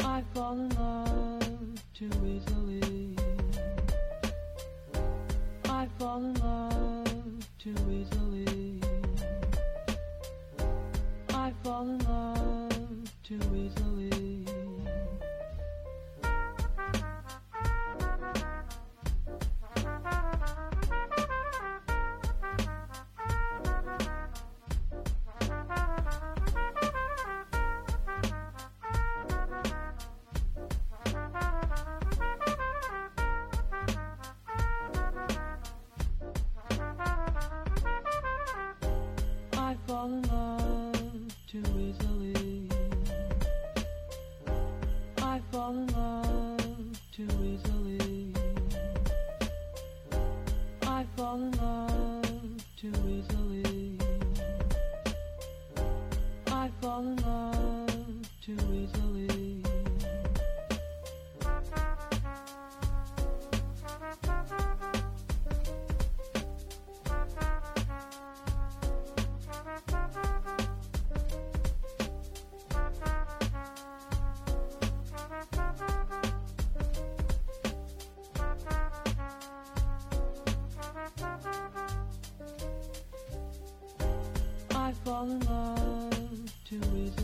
I fall in love too easily. fall in love to reason.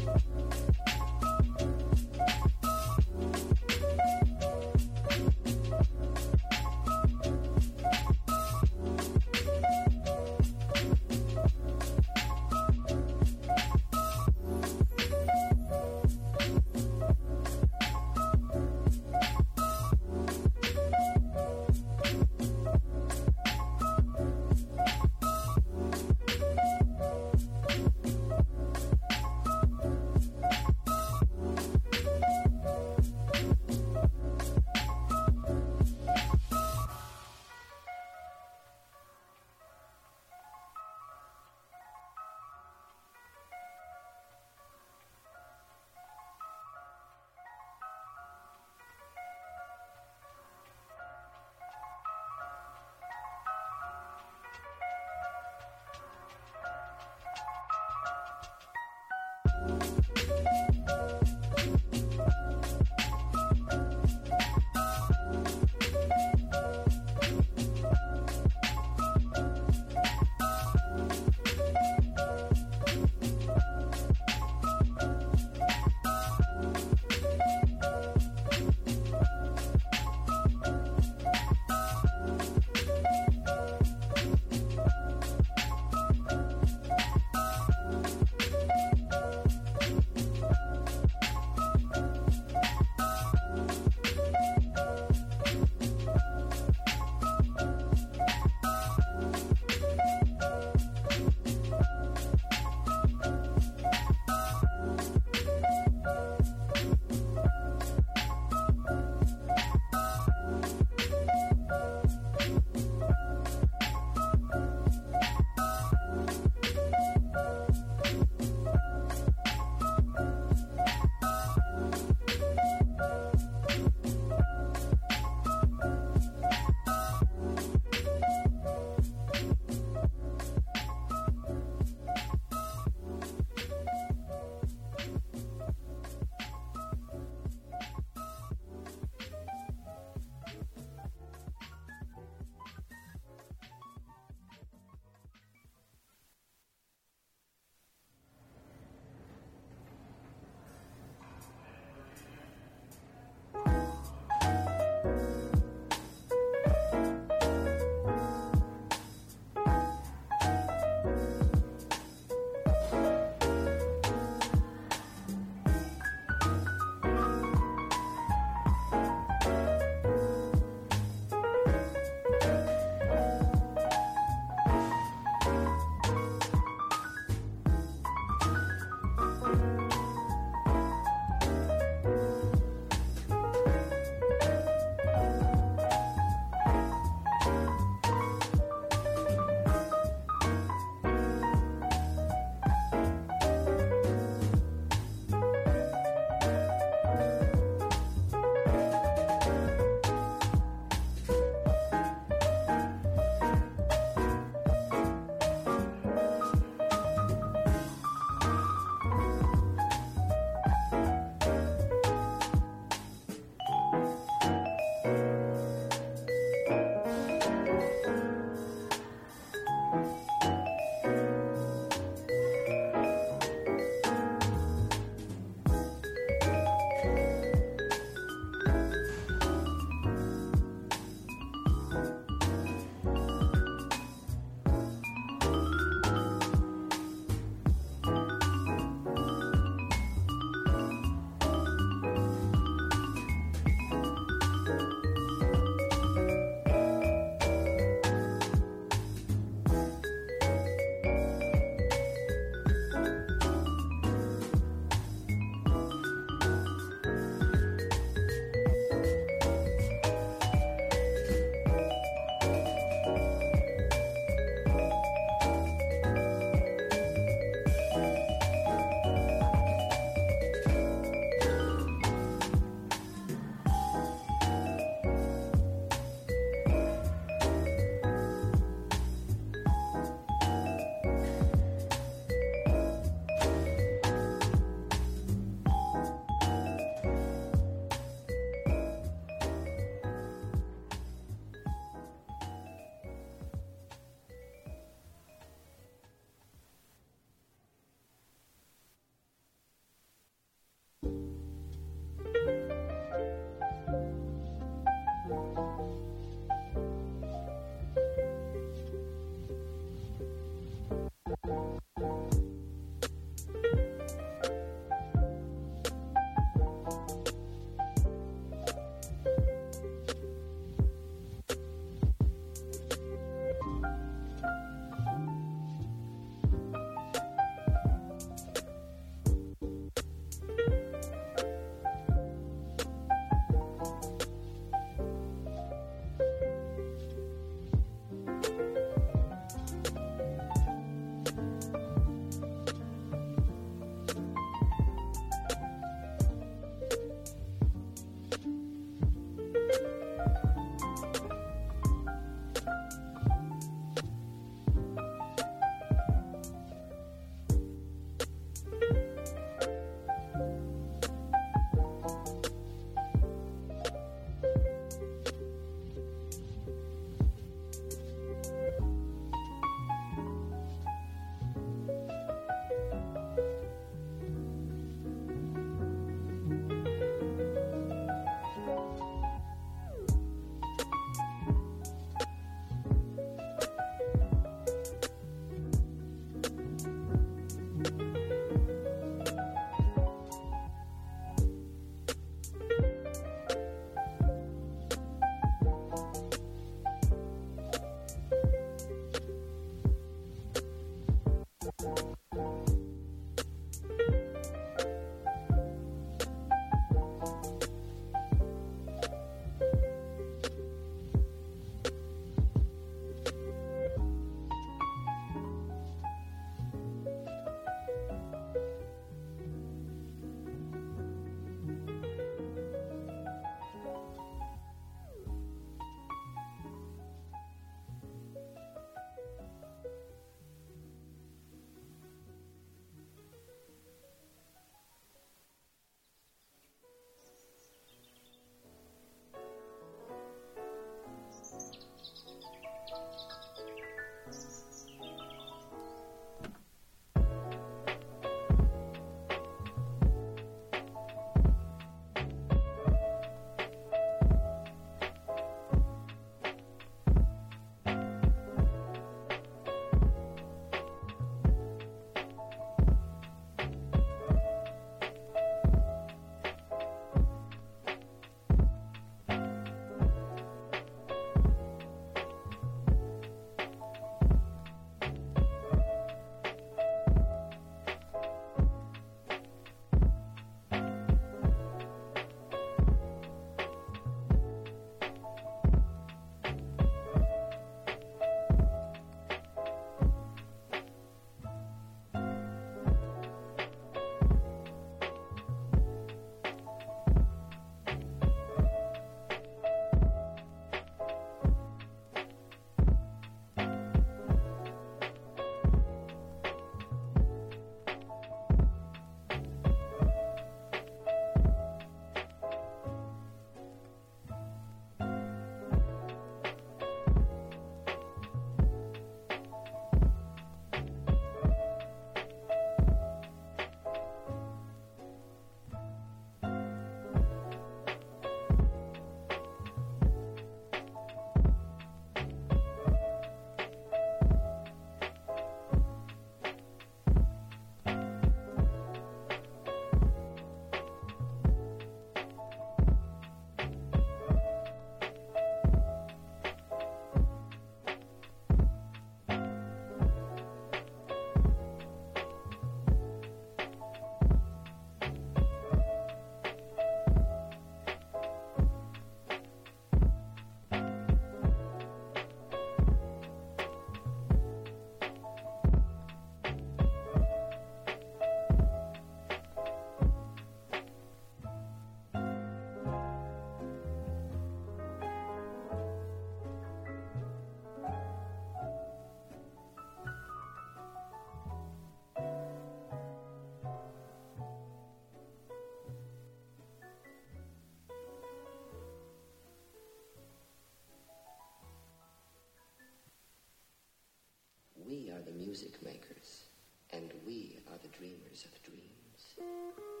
of dreams.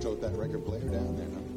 Tote that record player down there?